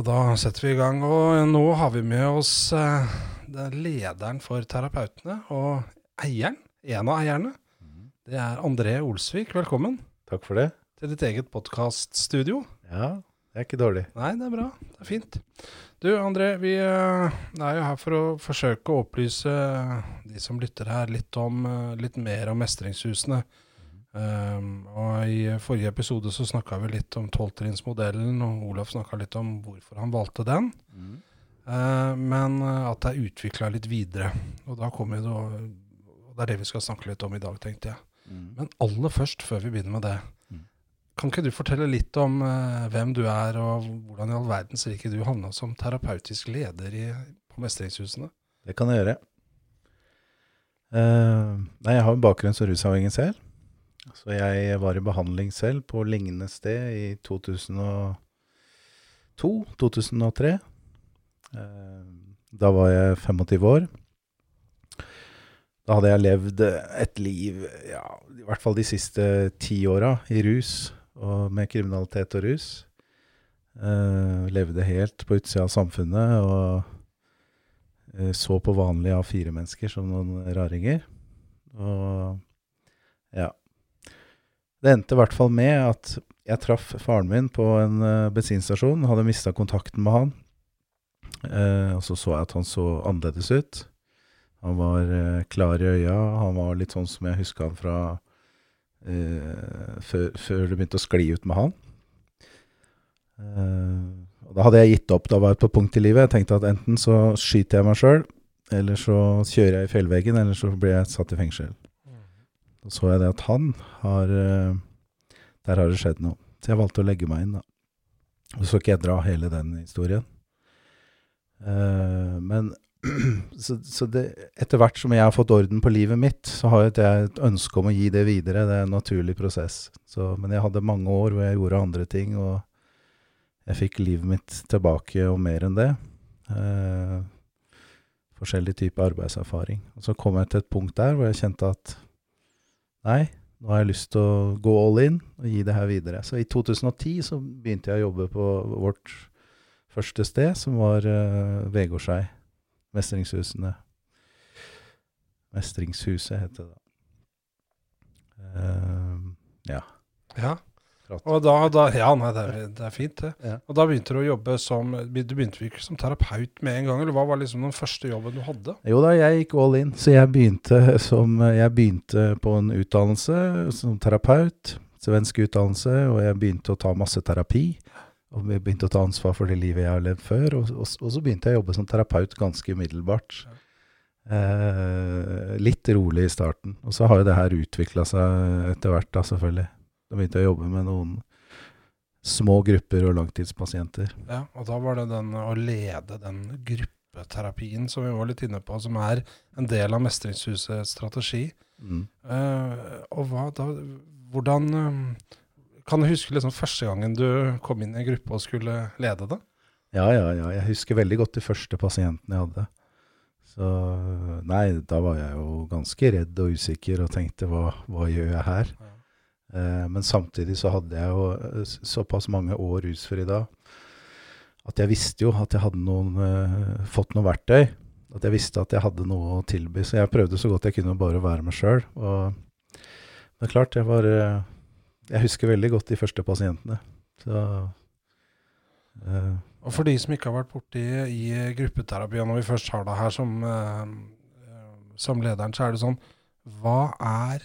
Så da setter vi i gang. Og nå har vi med oss eh, lederen for Terapeutene og eieren, en av eierne. Det er André Olsvik. Velkommen Takk for det. til ditt eget podkaststudio. Ja, det er ikke dårlig. Nei, det er bra. Det er fint. Du André, vi eh, er jo her for å forsøke å opplyse de som lytter her, litt, om, eh, litt mer om mestringshusene. Um, og I forrige episode så snakka vi litt om tolvtrinnsmodellen, og Olaf snakka litt om hvorfor han valgte den. Eh, men eh, at det er utvikla litt videre. Og da kommer det, og det er det vi skal snakke litt om i dag, tenkte jeg. Men aller først, før vi begynner med det, Mm. kan ikke du fortelle litt om uh, hvem du er, og hvordan i all verdens rike du havna som terapeutisk leder i, på Mestringshusene? Det kan jeg gjøre. Uh, nei, jeg har en bakgrunn som rusavhengig selv. Så jeg var i behandling selv på lignende sted i 2002-2003. Eh, da var jeg 25 år. Da hadde jeg levd et liv, ja, i hvert fall de siste ti åra, i rus, og med kriminalitet og rus. Uh, levde helt på utsida av samfunnet og uh, så på vanlige A4-mennesker som noen raringer. Og ja. Det endte i hvert fall med at jeg traff faren min på en uh, bensinstasjon. Hadde mista kontakten med han. Eh, og så så jeg at han så annerledes ut. Han var eh, klar i øya. Han var litt sånn som jeg huska han fra eh, før, før det begynte å skli ut med han. Eh, og da hadde jeg gitt opp. Da var jeg på punkt i livet. Jeg tenkte at enten så skyter jeg meg sjøl, eller så kjører jeg i fjellveggen, eller så blir jeg satt i fengsel. Da så jeg det at han har eh, Der har det skjedd noe. Så jeg valgte å legge meg inn, da. Og så skal jeg dra hele den historien. Uh, men så, så det, etter hvert som jeg har fått orden på livet mitt, så har jeg et ønske om å gi det videre. Det er en naturlig prosess. Så, men jeg hadde mange år hvor jeg gjorde andre ting, og jeg fikk livet mitt tilbake og mer enn det. Uh, forskjellig type arbeidserfaring. Og så kom jeg til et punkt der hvor jeg kjente at nei, nå har jeg lyst til å gå all in og gi det her videre. Så i 2010 så begynte jeg å jobbe på vårt første sted, som var uh, Vegårshei. Mestringshusene. Mestringshuset heter det. Eh, ja. Ja. Flott. Og da, da Ja, nei, det er, det er fint, det. Ja. Og da begynte du å jobbe som Du begynte ikke som terapeut med en gang, eller hva var liksom den første jobben du hadde? Jo da, jeg gikk all in. Så jeg begynte, som, jeg begynte på en utdannelse som terapeut. Svensk utdannelse, og jeg begynte å ta masse terapi. Og jeg begynte å ta ansvar for det livet jeg har levd før. Og, og, og så begynte jeg å jobbe som terapeut ganske umiddelbart. Eh, litt rolig i starten. Og så har jo det her utvikla seg etter hvert, da, selvfølgelig. Da begynte jeg å jobbe med noen små grupper og langtidspasienter. Ja, og da var det den å lede den gruppeterapien som vi var litt inne på, som er en del av Mestringshusets strategi. Mm. Uh, og hva da Hvordan eh, Kan du huske liksom første gangen du kom inn i en gruppe og skulle lede det? Ja, ja, ja. Jeg husker veldig godt de første pasientene jeg hadde. Så nei, da var jeg jo ganske redd og usikker og tenkte hva, hva gjør jeg her? Ja. Eh, men samtidig så hadde jeg jo eh, såpass mange år rusfri da at jeg visste jo at jeg hadde noen, eh, fått noen verktøy. At jeg visste at jeg hadde noe å tilby. Så jeg prøvde så godt jeg kunne bare være meg sjøl. Og det er klart, jeg var Jeg husker veldig godt de første pasientene. Så uh, Og for de som ikke har vært borti i gruppeterapi, når vi først har deg her som, eh, som lederen, så er det sånn Hva er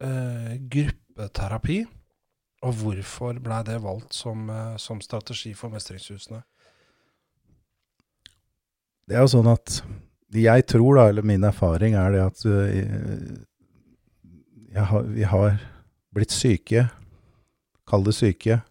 eh, gruppeterapi, og hvorfor ble det valgt som, eh, som strategi for Mestringshusene? Det er jo sånn at jeg tror, da, eller min erfaring er det at jeg har, vi har blitt syke, kall det syke,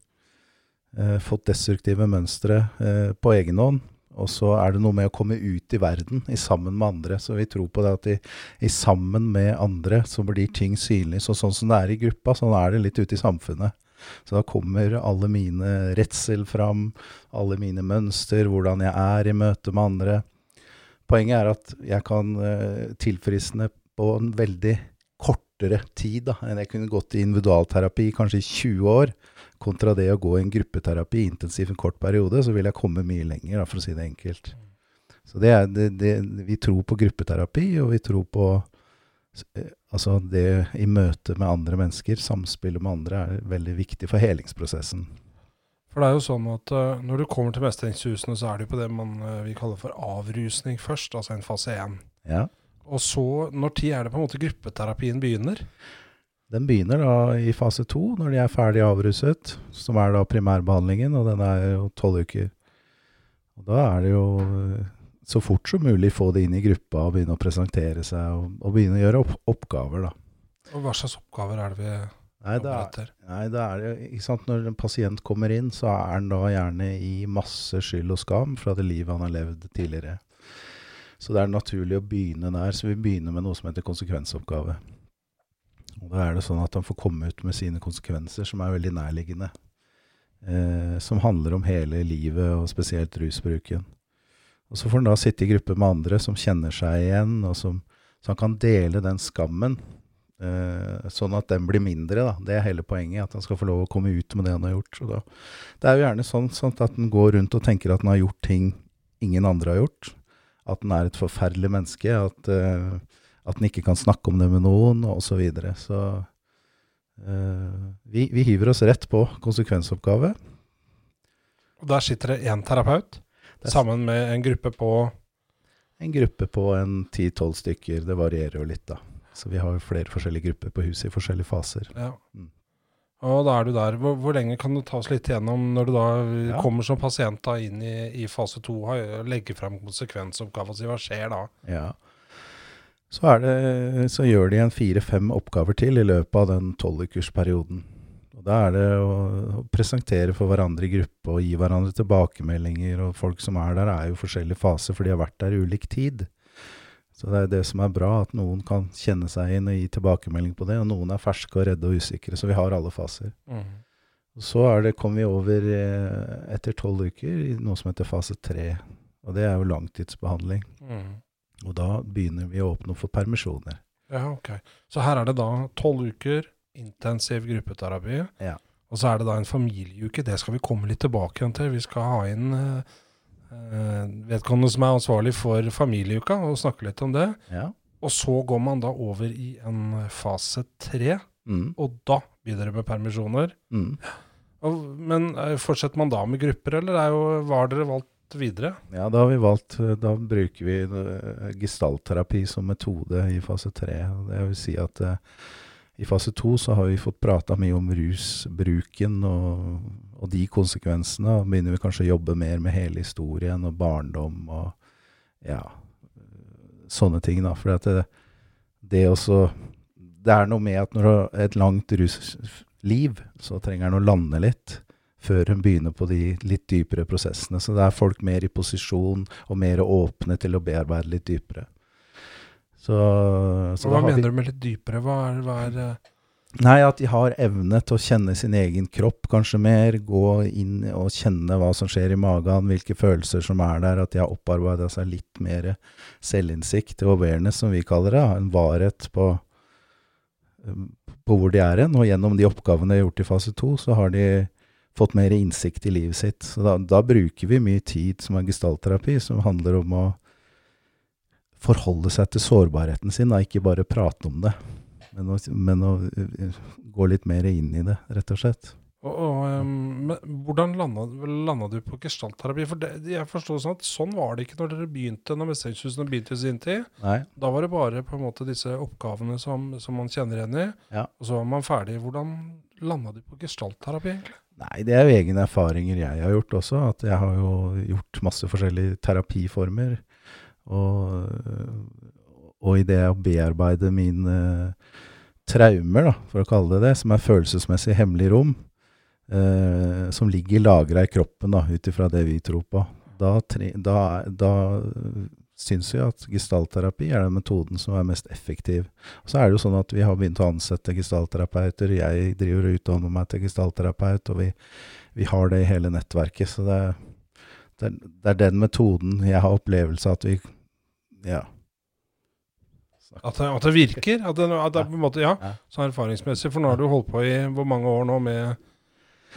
eh, fått destruktive mønstre eh, på egen hånd. Og så er det noe med å komme ut i verden i sammen med andre. Så vi tror på det at i, i sammen med andre så blir ting synlig. Så sånn som det er i gruppa, sånn er det litt ute i samfunnet. Så da kommer alle mine redsel fram, alle mine mønster, hvordan jeg er i møte med andre. Poenget er at jeg kan uh, tilfriskne på en veldig kortere tid da, enn jeg kunne gått i individualterapi kanskje i 20 år, kontra det å gå i en gruppeterapi intensivt en kort periode, så vil jeg komme mye lenger, da, for å si det enkelt. Så det er, det, det, vi tror på gruppeterapi, og vi tror på eh, altså det i møte med andre mennesker, samspillet med andre, er veldig viktig for helingsprosessen. For det er jo sånn at uh, når du kommer til mestringshusene, så er det jo på det man uh, vi kaller for avrusning først, altså en fase én. Ja. Og så, når tid er det på en måte gruppeterapien begynner? Den begynner da i fase to, når de er ferdig avruset, som er da primærbehandlingen, og den er jo tolv uker. Og da er det jo så fort som mulig få det inn i gruppa og begynne å presentere seg og, og begynne å gjøre opp, oppgaver, da. Og hva slags oppgaver er det vi Nei, det er, nei, det er ikke sant? Når en pasient kommer inn, så er han da gjerne i masse skyld og skam fra det livet han har levd tidligere. Så det er naturlig å begynne der. Så vi begynner med noe som heter konsekvensoppgave. Og Da er det sånn at han får komme ut med sine konsekvenser, som er veldig nærliggende. Eh, som handler om hele livet, og spesielt rusbruken. Og Så får han da sitte i gruppe med andre som kjenner seg igjen, og som, så han kan dele den skammen. Eh, sånn at den blir mindre. da. Det er hele poenget. At han skal få lov å komme ut med det han har gjort. Da, det er jo gjerne sånn, sånn at han går rundt og tenker at han har gjort ting ingen andre har gjort. At han er et forferdelig menneske. At, uh, at en ikke kan snakke om det med noen, osv. Så, videre. så uh, vi, vi, hiver oss rett på konsekvensoppgave. Og der sitter det én terapeut sammen med en gruppe på En gruppe på en ti-tolv stykker. Det varierer jo litt, da. Så vi har jo flere forskjellige grupper på huset i forskjellige faser. Ja. Mm. Og da er du der. Hvor, hvor, lenge kan du ta oss litt igjennom når du da ja. kommer som pasient da inn i, i fase to og legger frem konsekvensoppgaver? Hva skjer da? Ja. Så, det, så gjør de en fire-fem oppgaver til i løpet av den tolvukersperioden. Da er det å, å, presentere for hverandre i gruppe og gi hverandre tilbakemeldinger. Og folk som er der, er jo forskjellige faser, for de har vært der i ulik tid. Så det er det som er bra, at noen kan kjenne seg inn og gi tilbakemelding på det. Og noen er ferske og redde og usikre. Så vi har alle faser. Mm. Så det, kommer vi over eh, etter tolv uker i noe som heter fase tre. Og det er jo langtidsbehandling. Mm. Og da begynner vi å åpne for permisjoner. Ja, ok. Så her er det da tolv uker intensiv gruppeterapi. Ja. Og så er det da en familieuke. Det skal vi komme litt tilbake igjen til. Vi skal ha inn eh, vedkommende som er ansvarlig for familieuka, og snakke litt om det. Ja. Og så går man da over i en fase tre, mm. og da begynner det med permisjoner. Mm. Og, men uh, fortsetter man da med grupper, eller er jo, har dere valgt videre? Ja, da har vi valgt Da bruker vi gestaltterapi som metode i fase tre. Det vil si at uh, i fase to så har vi fått prata mye om rusbruken og, og, de konsekvensene. Og begynner vi kanskje å jobbe mer med hele historien og barndom og ja, sånne ting. da. For det, det også Det er noe med at når du har et langt rusliv, så trenger en å lande litt før hun begynner på de litt dypere prosessene. Så det er folk mer i posisjon og mer åpne til å bearbeide litt dypere. Så, så hva mener vi, du med litt dypere? Hva er, hva er uh... Nei, at de har evne til å kjenne sin egen kropp kanskje mer. Gå inn og kjenne hva som skjer i magen, hvilke følelser som er der. At de har opparbeida seg litt mer selvinnsikt, awareness som vi kaller det. En varhet på, um, på hvor de er hen. Og gjennom de oppgavene de har gjort i fase to, så har de fått mer innsikt i livet sitt. Så da, da bruker vi mye tid som er gestaltterapi, som handler om å forholde seg til sårbarheten sin, da, ikke bare prate om det. Men å, men å, eh, gå litt mer inn i det, rett og slett. Og, og men Hvordan landa du på gestaltterapi? For det, jeg forstår sånn at sånn var det ikke når dere begynte, når Mestringshusene begynte i sin tid. Nei. Da var det bare på en måte disse oppgavene som, som man kjenner igjen i, ja. og så var man ferdig. Hvordan landa du på gestaltterapi, egentlig? Nei, det er jo egne erfaringer jeg har gjort også. At jeg har jo gjort masse forskjellige terapiformer. Og, og i det å bearbeide mine traumer, da, for å kalle det det, som er følelsesmessig hemmelig rom, eh, som ligger lagra i kroppen, ut ifra det vi tror på, da, da, da syns vi at gestaltterapi er den metoden som er mest effektiv. Og så er det jo sånn at vi har begynt å ansette gestaltterapeuter. Jeg driver og utdanner meg til gestaltterapeut, og vi, vi, har det i hele nettverket. Så det, det, det er den metoden jeg har opplevelse av at vi ja. At det, at det virker? At det, at det på en måte, ja, Ja. så erfaringsmessig. For nå har du holdt på i hvor mange år nå med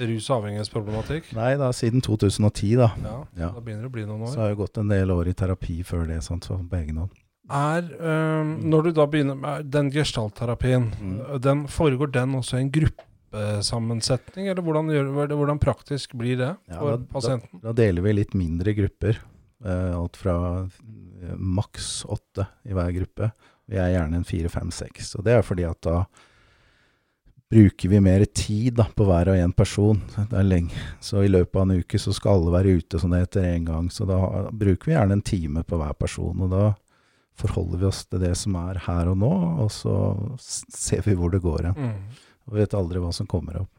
rus- og avhengighetsproblematikk? Nei, da siden 2010, da. Ja, Ja. Da begynner det å bli noen år. Så har jeg gått en del år i terapi før det, sant, så på egen hånd. Er, øhm, når du da begynner med den gestaltterapien, Mm. den, foregår den også i en gruppesammensetning? Eller hvordan, gjør, hvordan praktisk blir det Ja, for da- pasienten? Da deler vi litt mindre grupper. Uh, alt fra uh, maks åtte i hver gruppe. Vi er gjerne en fire, fem, seks. Og det er fordi at da bruker vi mer tid da, på hver og en person. Det er lenge. Så i løpet av en uke så skal alle være ute, som det heter, én gang. Så da bruker vi gjerne en time på hver person. Og da forholder vi oss til det som er her og nå, og så ser vi hvor det går hen. Mm. Og vet aldri hva som kommer opp.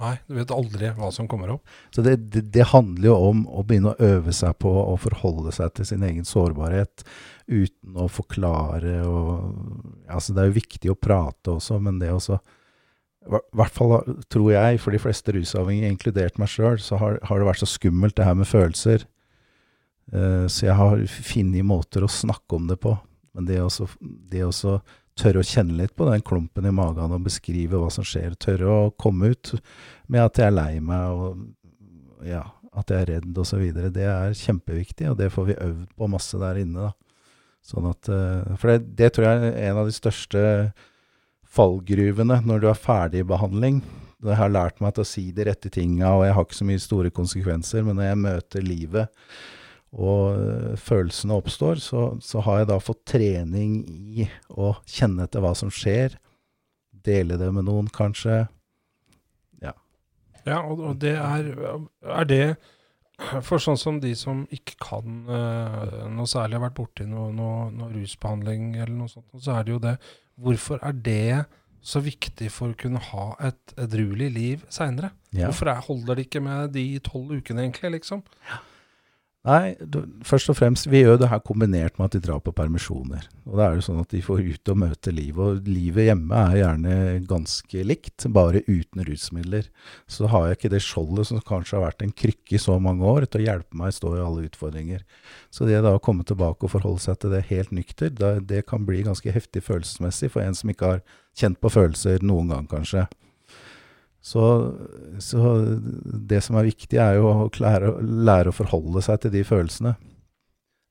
Nei, du vet aldri hva som kommer opp. Så det, det, det handler jo om å begynne å øve seg på å forholde seg til sin egen sårbarhet uten å forklare og Altså, det er jo viktig å prate også, men det også I hvert fall tror jeg, for de fleste rusavhengige, inkludert meg sjøl, så har, har det vært så skummelt det her med følelser. Uh, så jeg har funnet måter å snakke om det på. Men det også tørre å kjenne litt på den klumpen i magen og beskrive hva som skjer. Tørre å komme ut med at jeg er lei meg og ja, at jeg er redd osv. Det er kjempeviktig, og det får vi øvd på masse der inne. Da. Sånn at, eh, for det, det tror jeg er en av de største fallgruvene når du er ferdig i behandling. Jeg har lært meg til å si de rette tinga, og jeg har ikke så mye store konsekvenser. Men når jeg møter livet, og øh, følelsene oppstår, så, så har jeg da fått trening i å kjenne etter hva som skjer. Dele det med noen, kanskje. Ja, og, og det er Er det for sånn som de som ikke kan uh, noe særlig, har vært borti noe, noe, noe rusbehandling eller noe sånt, så er det jo det Hvorfor er det så viktig for å kunne ha et edruelig liv seinere? Ja. Hvorfor er, holder det ikke med de tolv ukene, egentlig? liksom? Nei, først og fremst, vi gjør det her kombinert med at de drar på permisjoner. Og da er det sånn at de får ut og møte livet. Og livet hjemme er gjerne ganske likt, bare uten rusmidler. Så har jeg ikke det skjoldet som kanskje har vært en krykke i så mange år, til å hjelpe meg stå i alle utfordringer. Så det da å komme tilbake og forholde seg til det helt nykter, det, det kan bli ganske heftig følelsesmessig for en som ikke har kjent på følelser noen gang, kanskje. Så, så det som er viktig, er jo å lære, lære å forholde seg til de følelsene.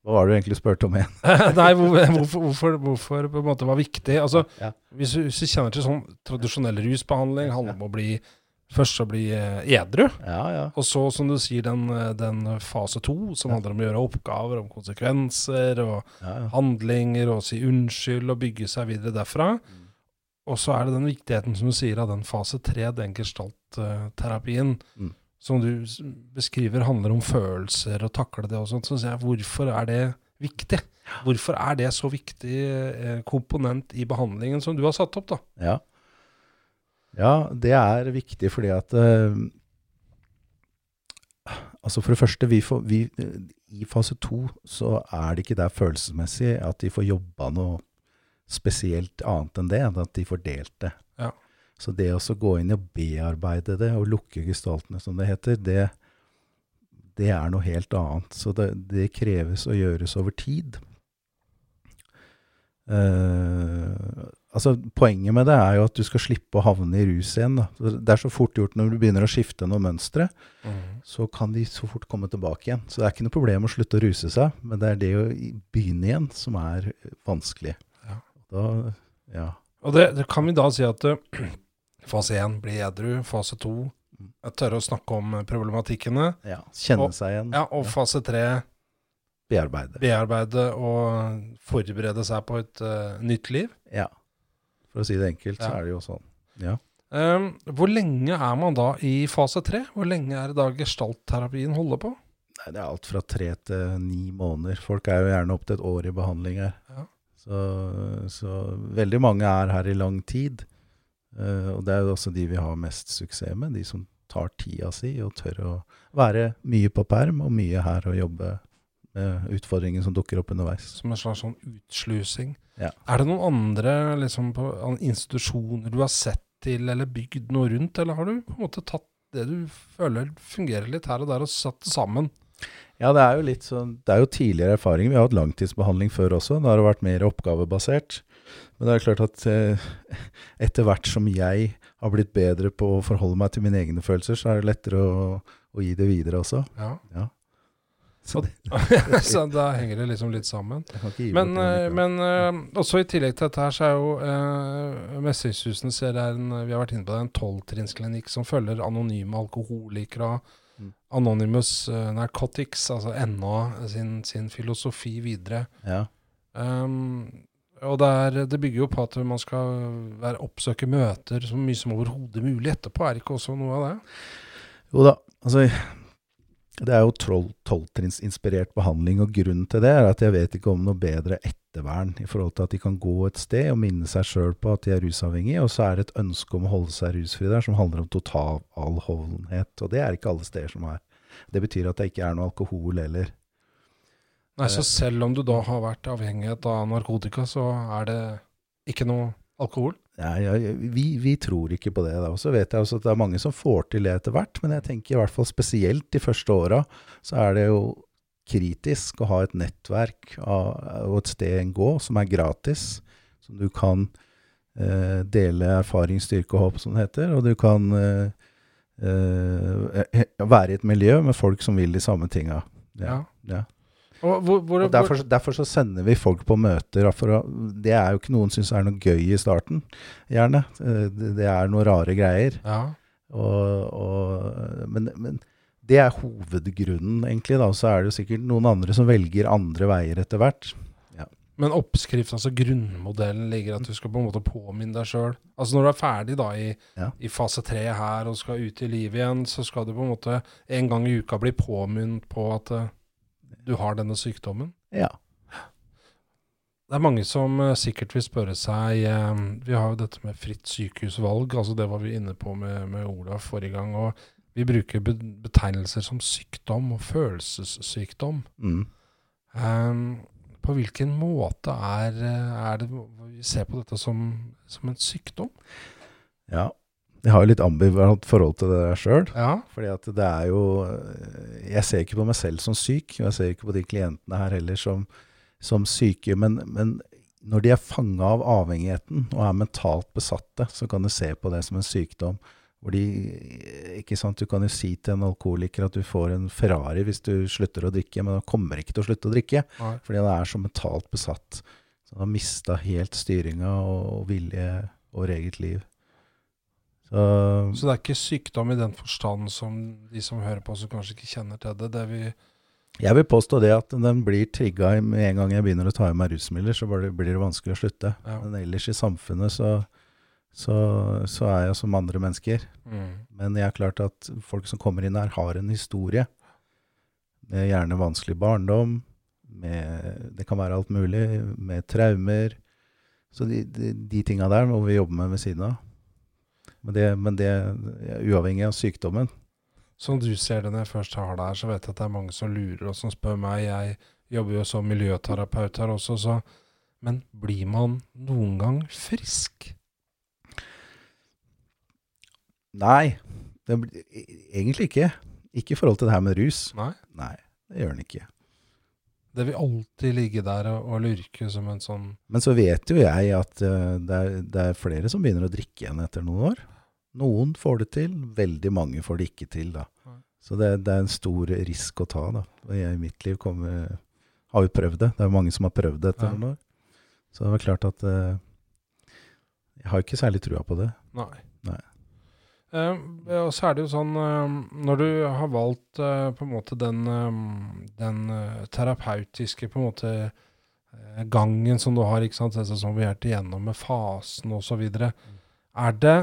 Hva var det du egentlig spurte om igjen? Nei, hvorfor, hvorfor, hvorfor på en måte var viktig? Altså, Ja. hvis, du, hvis du kjenner til sånn tradisjonell rusbehandling, handler om å bli Først å bli eh, edru, Ja, ja. og så, som du sier, den, eh, den fase to, som handler om å gjøre oppgaver, om konsekvenser og handlinger, og si unnskyld og bygge seg videre derfra. Mm. Og så er det den viktigheten, som du sier, av den fase tre, den gestaltterapien, Mm. som du beskriver handler om følelser og takle det og sånt. Så sier jeg, hvorfor er det viktig? Hvorfor er det så viktig eh, komponent i behandlingen som du har satt opp, da? Ja. ja, det er viktig fordi at eh, Altså For det første, vi får, vi, i fase to så er det ikke der følelsesmessig at de får jobba noe spesielt annet enn det, enn at de fordelte. Ja. Så det å gå inn og bearbeide det, og lukke gestaltene, som det heter, det, det er noe helt annet. Så det, det kreves å gjøres over tid. Uh, altså Poenget med det er jo at du skal slippe å havne i rus igjen. Da. Det er så fort gjort når du begynner å skifte noen mønstre, så kan de så fort komme tilbake igjen. Så det er ikke noe problem å slutte å ruse seg, men det er det å begynne igjen som er vanskelig. Ja. Da, ja. Og det, det kan vi da si at eh, fase én blir edru, fase to jeg tørre å snakke om problematikkene, ja. Kjenne Og- seg igjen. ja, og fase tre Bearbeide. bearbeide og forberede seg på et uh, nytt liv. Ja. For å si det enkelt, så er det jo sånn. Ja. Um, hvor lenge er man da i fase tre? Hvor lenge er det da gestaltterapien holder på? Nei, det er alt fra tre til ni måneder. Folk er jo gjerne opp til et år i behandling her. Ja. Så, så veldig mange er her i lang tid. Eh, og det er jo også de vi har mest suksess med. De som tar tida si og tør å være mye på perm og mye her og jobbe med utfordringer som dukker opp underveis. Som en slags sånn utslusing. Ja. Er det noen andre liksom, på, institusjoner du har sett til, eller bygd noe rundt, eller har du på en måte tatt det du føler fungerer litt her og der, og satt det sammen? Ja, det er jo litt sånn Det er jo tidligere erfaring. Vi har hatt langtidsbehandling før også. Da har det vært mer oppgavebasert. Men det er klart at eh, etter hvert som jeg har blitt bedre på å forholde meg til mine egne følelser, så er det lettere å, å gi det videre også. Ja. Ja. Så så da henger det liksom litt sammen. Men, eh, men uh, også i tillegg til dette her, så er jo uh, Mestringshusene ser det er en, vi har vært inne på det, en tolvtrinnsklinikk som følger anonyme alkoholikere og. Anonymous eh, Narcotics, altså NA sin, sin filosofi videre. ja. Um, og det, er, det bygger jo på at man skal være, oppsøke møter så mye som overhodet mulig etterpå. Er det ikke også noe av det? Jo da, altså Det er jo tolv- tolvtrinnsinspirert behandling, og grunnen til det er at jeg vet ikke om noe bedre ettervern i forhold til at de kan gå et sted og minne seg sjøl på at de er rusavhengige, og så er det et ønske om å holde seg rusfri der som handler om total totalavholdenhet, og det er ikke alle steder som er. Det betyr at det ikke er noe alkohol eller Nei, Så selv om du da har vært avhengighet av narkotika, så er det ikke noe alkohol? Nei, ja, vi, vi tror ikke på det. da. Og så vet jeg også at det er mange som får til det etter hvert, men jeg tenker i hvert fall spesielt de første åra, så er det jo kritisk å ha et nettverk og et sted en gå som er gratis, som du kan eh, dele erfaring, styrke og håp, som det heter, og du kan eh, eh, være i et miljø med folk som vil de samme tinga. Ja. ja. Og hvor, hvor, Og derfor, derfor så sender vi folk på møter. For det er jo ikke noen syns er noe gøy i starten, gjerne. Eh, Det, det er noen rare greier. ja. Og, og, men, men det er hovedgrunnen, egentlig. da, Så er det jo sikkert noen andre som velger andre veier etter hvert. Men oppskriften, altså grunnmodellen, ligger at du skal på en måte påminne deg sjøl. Altså når du er ferdig da i, Ja. i fase tre her og skal ut i livet igjen, så skal du på en måte en gang i uka bli påminnet på at eh, du har denne sykdommen. Ja. Det er mange som eh, sikkert vil spørre seg eh, Vi har jo dette med fritt sykehusvalg, altså det var vi inne på med, med Ola forrige gang. og Vi bruker betegnelser som sykdom og følelsessykdom. Mm. Um, på hvilken måte er, eh, er det vi ser på dette som, som en sykdom? ja. Jeg har jo litt ambivalent forhold til det der sjøl. Ja. Fordi at det er jo eh, Jeg ser ikke på meg selv som syk, og jeg ser ikke på de klientene her heller som, som syke. Men, men når de er fanga av avhengigheten og er mentalt besatte, så kan du se på det som en sykdom. Hvor de, ikke sant, Du kan jo si til en alkoholiker at du får en Ferrari hvis du slutter å drikke, men han kommer ikke til å slutte å drikke. Nei. Fordi han er så mentalt besatt. Så han har mista helt styringa og, vilje over eget liv. Så, Så det er ikke sykdom i den forstand som de som hører på, som kanskje ikke kjenner til det. det vi, Jeg vil påstå det at den blir trigga med en gang jeg begynner å ta i meg rusmidler, så blir det vanskelig å slutte. Ja. Men ellers i samfunnet så, så, så er jeg som andre mennesker. mm. Men jeg er klart at folk som kommer inn her, har en historie. Med gjerne vanskelig barndom. Med, det kan være alt mulig. Med traumer. Så de, de, de tinga der må vi jobbe med ved siden av. Men det, men det er uavhengig av sykdommen. Som du ser det når jeg først har det her, så vet jeg at det er mange som lurer og som spør meg. Jeg jobber jo som miljøterapeut her også, så Men blir man noen gang frisk? Nei, det, e- egentlig ikke. Ikke i forhold til det her med rus. Nei. Nei, det gjør den ikke. Det vil alltid ligge der og, og lurke som en sånn Men så vet jo jeg at uh, det, er, det er flere som begynner å drikke igjen etter noen år. Noen får det til, veldig mange får det ikke til. da. Nei. Så det, det er en stor risk å ta. da. Og jeg i mitt liv kommer, har jo prøvd det. Det er jo mange som har prøvd det etter Ja. noen år. Så det var klart at uh, Jeg har ikke særlig trua på det. Nei. Nei. Eh, og så er det jo sånn eh, Når du har valgt eh, på en måte den, eh, den eh, terapeutiske på en måte eh, gangen som du har, ikke sant, det som vi har vært igjennom med fasen osv., er det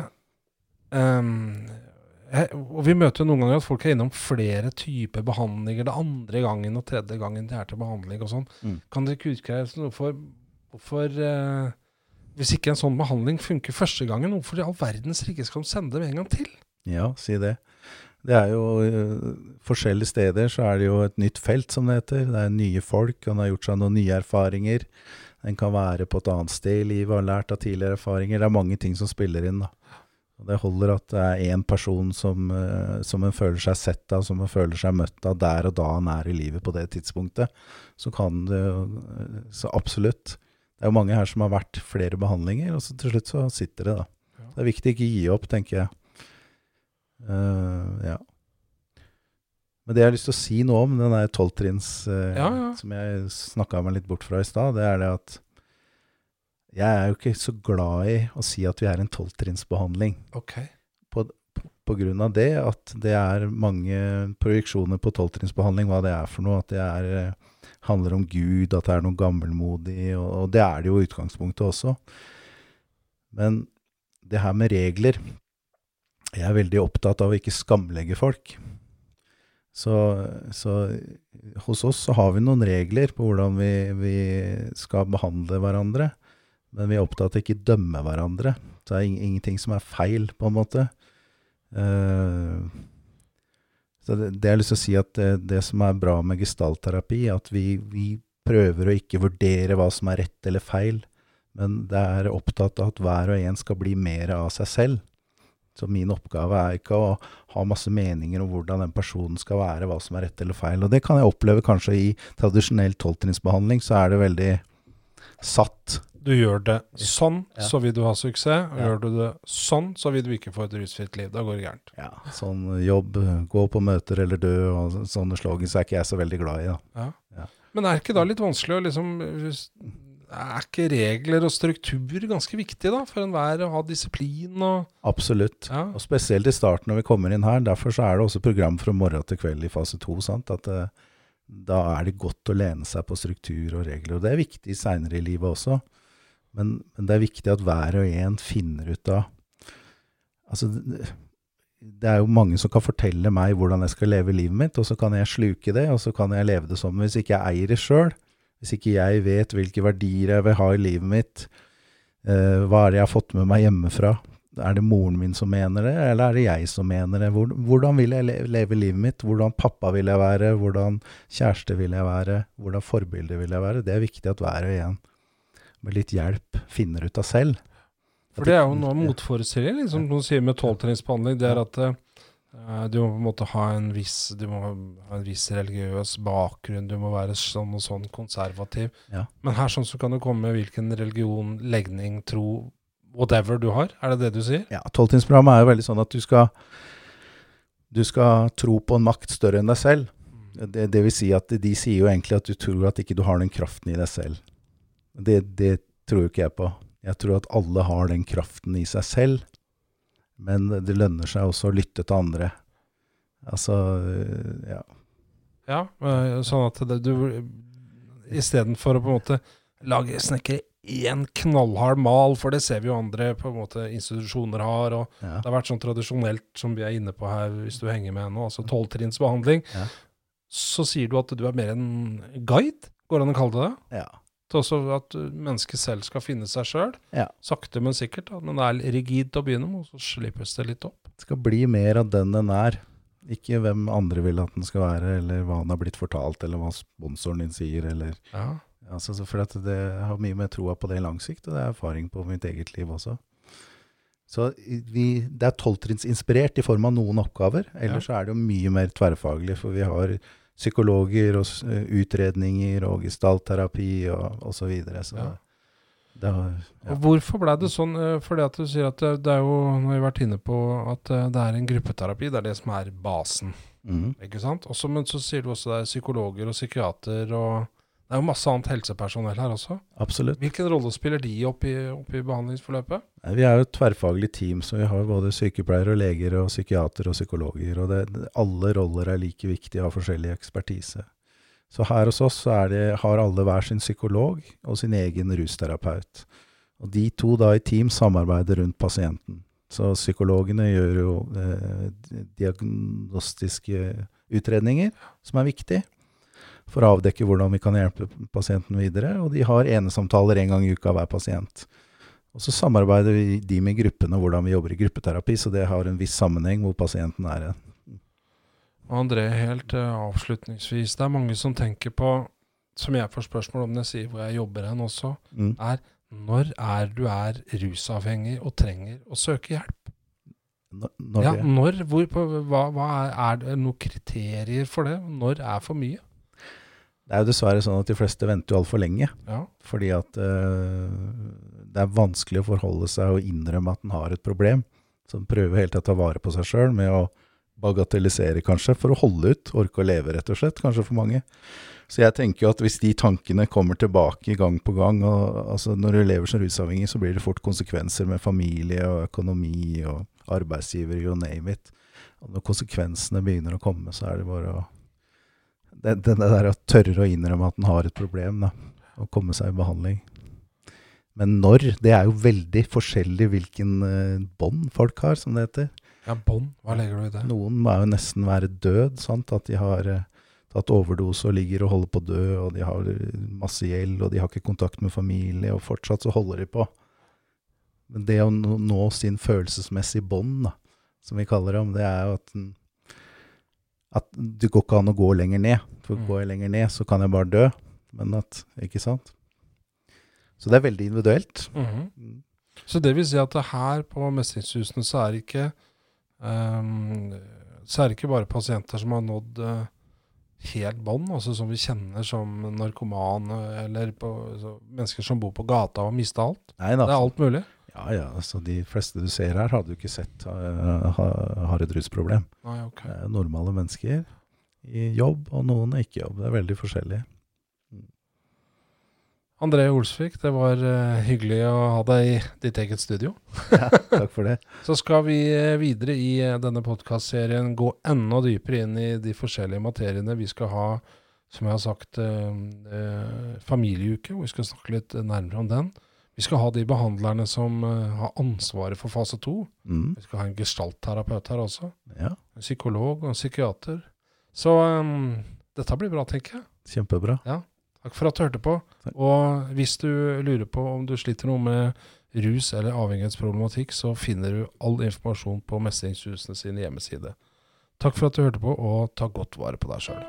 eh, Og vi møter jo noen ganger at folk er innom flere typer behandlinger. Det andre gangen og tredje gangen de er til behandling og sånn. Mm. Kan det ikke utkreves noe for Hvorfor eh, Hvis ikke en sånn behandling funker første gangen, hvorfor i all verdens rike skal de sende dem en gang til? Ja, si det. Det er jo uh, Forskjellige steder så er det jo et nytt felt, som det heter. Det er nye folk, en har gjort seg noen nye erfaringer. En kan være på et annet sted i livet og har lært av tidligere erfaringer. Det er mange ting som spiller inn. da. Og Det holder at det er én person som, uh, som en føler seg sett av, som en føler seg møtt av der og da han er i livet på det tidspunktet. Så kan det jo eh, Så absolutt. Det er jo mange her som har vært flere behandlinger, og så til slutt så sitter det, da. Det er viktig å ikke gi opp, tenker jeg. Uh, ja. Men det jeg har lyst til å si noe om, den der tolvtrinns uh, Ja, ja. som jeg snakka meg litt bort fra i stad, det er det at jeg er jo ikke så glad i å si at vi er en tolvtrinnsbehandling. Okay. På grunn av det at det er mange projeksjoner på tolvtrinnsbehandling, hva det er for noe. At det er, eh, handler om Gud, at det er noe gammelmodig. Og, og det er det jo i utgangspunktet også. Men det her med regler Jeg er veldig opptatt av å ikke skamlegge folk. Så, så hos oss så har vi noen regler på hvordan vi, vi skal behandle hverandre. Men vi er opptatt av å ikke dømme hverandre. Så det er ingenting som er feil, på en måte. Eh, så det, det jeg har lyst til å si at det, det som er bra med gestaltterapi, at vi, vi prøver å ikke vurdere hva som er rett eller feil, men det er opptatt av at hver og en skal bli mer av seg selv. Så min oppgave er ikke å ha masse meninger om hvordan den personen skal være, hva som er rett eller feil. Og det kan jeg oppleve kanskje i tradisjonell tolvtrinnsbehandling, så er det veldig satt. Du gjør det sånn, Ja. så vil du ha suksess. Og Ja. gjør du det sånn, så vil du ikke få et rusfritt liv. Da går det gærent. Ja, sånn jobb, gå på møter eller dø, og sånne slogans er ikke jeg så veldig glad i. Da. Men er ikke da litt vanskelig å liksom Er ikke regler og struktur ganske viktig da, for enhver å ha disiplin og Absolutt. Ja. Og spesielt i starten når vi kommer inn her. Derfor så er det også program fra morgen til kveld i fase to. sant? At eh, da er det godt å lene seg på struktur og regler. Og det er viktig seinere i livet også. Men, men det er viktig at hver og en finner ut av Altså, det- er jo mange som kan fortelle meg hvordan jeg skal leve livet mitt, og så kan jeg sluke det, og så kan jeg leve det. Men hvis ikke jeg eier det sjøl, hvis ikke jeg vet hvilke verdier jeg vil ha i livet mitt, eh, hva er det jeg har fått med meg hjemmefra, er det moren min som mener det, eller er det jeg som mener det? Hvordan vil jeg leve livet mitt? Hvordan pappa vil jeg være? Hvordan kjæreste vil jeg være? Hvordan forbilde vil jeg være? Det er viktig at hver og en med litt hjelp finner ut av selv. For det er jo noe motforestilling, liksom noen sier med tolvtrinnsbehandling, det er at eh, du må på en måte ha en viss Du må ha en viss religiøs bakgrunn, du må være sånn og sånn konservativ. Ja. Men her sånn så kan du komme med hvilken religion, legning, tro, whatever du har. Er det det du sier? Ja, tolvtrinnsprogrammet er jo veldig sånn at du skal, du skal tro på en makt større enn deg selv. Det, det vil si at de sier jo egentlig at du tror at ikke du har den kraften i deg selv. Det, det tror ikke jeg på. Jeg tror at alle har den kraften i seg selv, men det lønner seg også å lytte til andre. Altså, ja. Ja, eh, sånn at det, du Istedenfor å på en måte lage snekre én knallhard mal, for det ser vi jo andre på en måte institusjoner har. og ja. Det har vært sånn tradisjonelt, som vi er inne på her, hvis du henger med nå, altså tolvtrinnsbehandling. Ja. Så sier du at du er mer en guide, går det an å kalle det det? ja. Også at mennesket selv skal finne seg sjøl. Ja. Sakte, men sikkert. Da. Men det er rigid til å begynne med, og så slippes det litt opp. Det skal bli mer av den den er. Ikke hvem andre vil at den skal være, eller hva han har blitt fortalt, eller hva sponsoren din sier, eller Ja. Altså, for at det har mye mer troa på det i lang sikt, og det er erfaring på mitt eget liv også. Så vi, det er tolvtrinnsinspirert i form av noen oppgaver. Ellers så er det jo mye mer tverrfaglig, for vi har psykologer og utredninger og gestaltterapi og osv. Så, videre, så Ja. det ja. Og hvorfor ble det sånn? eh, Fordi at du sier at det, det er jo, nå har vi vært inne på at eh, det er en gruppeterapi, det er det som er basen. Mm. Ikke sant? Også, men så sier du også det er psykologer og psykiater og det er jo masse annet helsepersonell her også. Absolutt. Hvilken rolle spiller de opp i behandlingsforløpet? Vi er jo et tverrfaglig team, så vi har både sykepleiere og leger og psykiatere og psykologer. Og det, alle roller er like viktige og har forskjellig ekspertise. Så her hos oss så det, har alle hver sin psykolog og sin egen rusterapeut. Og de to da i team samarbeider rundt pasienten. Så psykologene gjør jo eh, diagnostiske utredninger, som er viktig, for å avdekke hvordan vi kan hjelpe pasienten videre. Og de har enesamtaler en gang i uka hver pasient. Og så samarbeider vi de med gruppene hvordan vi jobber i gruppeterapi, så det har en viss sammenheng hvor pasienten er. André, helt eh, avslutningsvis, det er mange som tenker på, som jeg får spørsmål om når jeg sier hvor jeg jobber hen også, Mm. er når er du er rusavhengig og trenger å søke hjelp? Når, når ja, når, hvor, på, hva, hva er, er det noen kriterier for det? Når er for mye? Det er jo dessverre sånn at de fleste venter jo altfor lenge. Ja. Fordi at uh, det er vanskelig å forholde seg og innrømme at en har et problem. Så en prøver hele tiden å ta vare på seg sjøl med å bagatellisere, kanskje, for å holde ut. Orke å leve, rett og slett. Kanskje for mange. Så jeg tenker jo at hvis de tankene kommer tilbake gang på gang og, altså Når du lever som rusavhengig, så blir det fort konsekvenser med familie og økonomi og arbeidsgiver, you name it. Og når konsekvensene begynner å komme, så er det bare å det, det, der å tørre å innrømme at en har et problem, da. Og komme seg i behandling. Men når, det er jo veldig forskjellig hvilken uh, bånd folk har, som det heter. ja, bånd. Hva legger du i det? Noen må jo nesten være død, sant? at de har uh, tatt overdose og ligger og holder på å dø, og de har uh, masse gjeld, og de har ikke kontakt med familie, og fortsatt så holder de på. Men det å nå, sin følelsesmessige bånd, som vi kaller det, det er jo at, den- at det går ikke an å gå lenger ned. For Mm. går jeg lenger ned, så kan jeg bare dø. Men at, ikke sant? Så det er veldig individuelt. Mm -hmm. Så det vil si at her på mestringshusene så er det ikke um, Så er det ikke bare pasienter som har nådd uh, helt bånd, altså som vi kjenner som narkoman, eh, eller på, altså, mennesker som bor på gata og har mista alt. Nei. Det er alt mulig. Ja, ja, altså De fleste du ser her, hadde du ikke sett uh, har et rusproblem. Nei, ok. Det er normale mennesker i jobb, og noen er ikke i jobb. Det er veldig forskjellig. André Olsvik, det var eh, hyggelig å ha deg i ditt eget studio. Ja, takk for det. Så skal vi eh, videre i denne podkastserien gå enda dypere inn i de forskjellige materiene. Vi skal ha, som jeg har sagt, familieuke, hvor vi skal snakke litt nærmere om den. Vi skal ha de behandlerne som eh, har ansvaret for fase to. Mm, Vi skal ha en gestaltterapeut her også. ja, En psykolog og en psykiater. Så um, dette blir bra, tenker jeg. kjempebra. Takk for at du hørte på. Takk. Og hvis du lurer på om du sliter noe med rus eller avhengighetsproblematikk, så finner du all informasjon på Mestringshusene sin hjemmeside. Takk for at du hørte på, og ta godt vare på deg sjøl.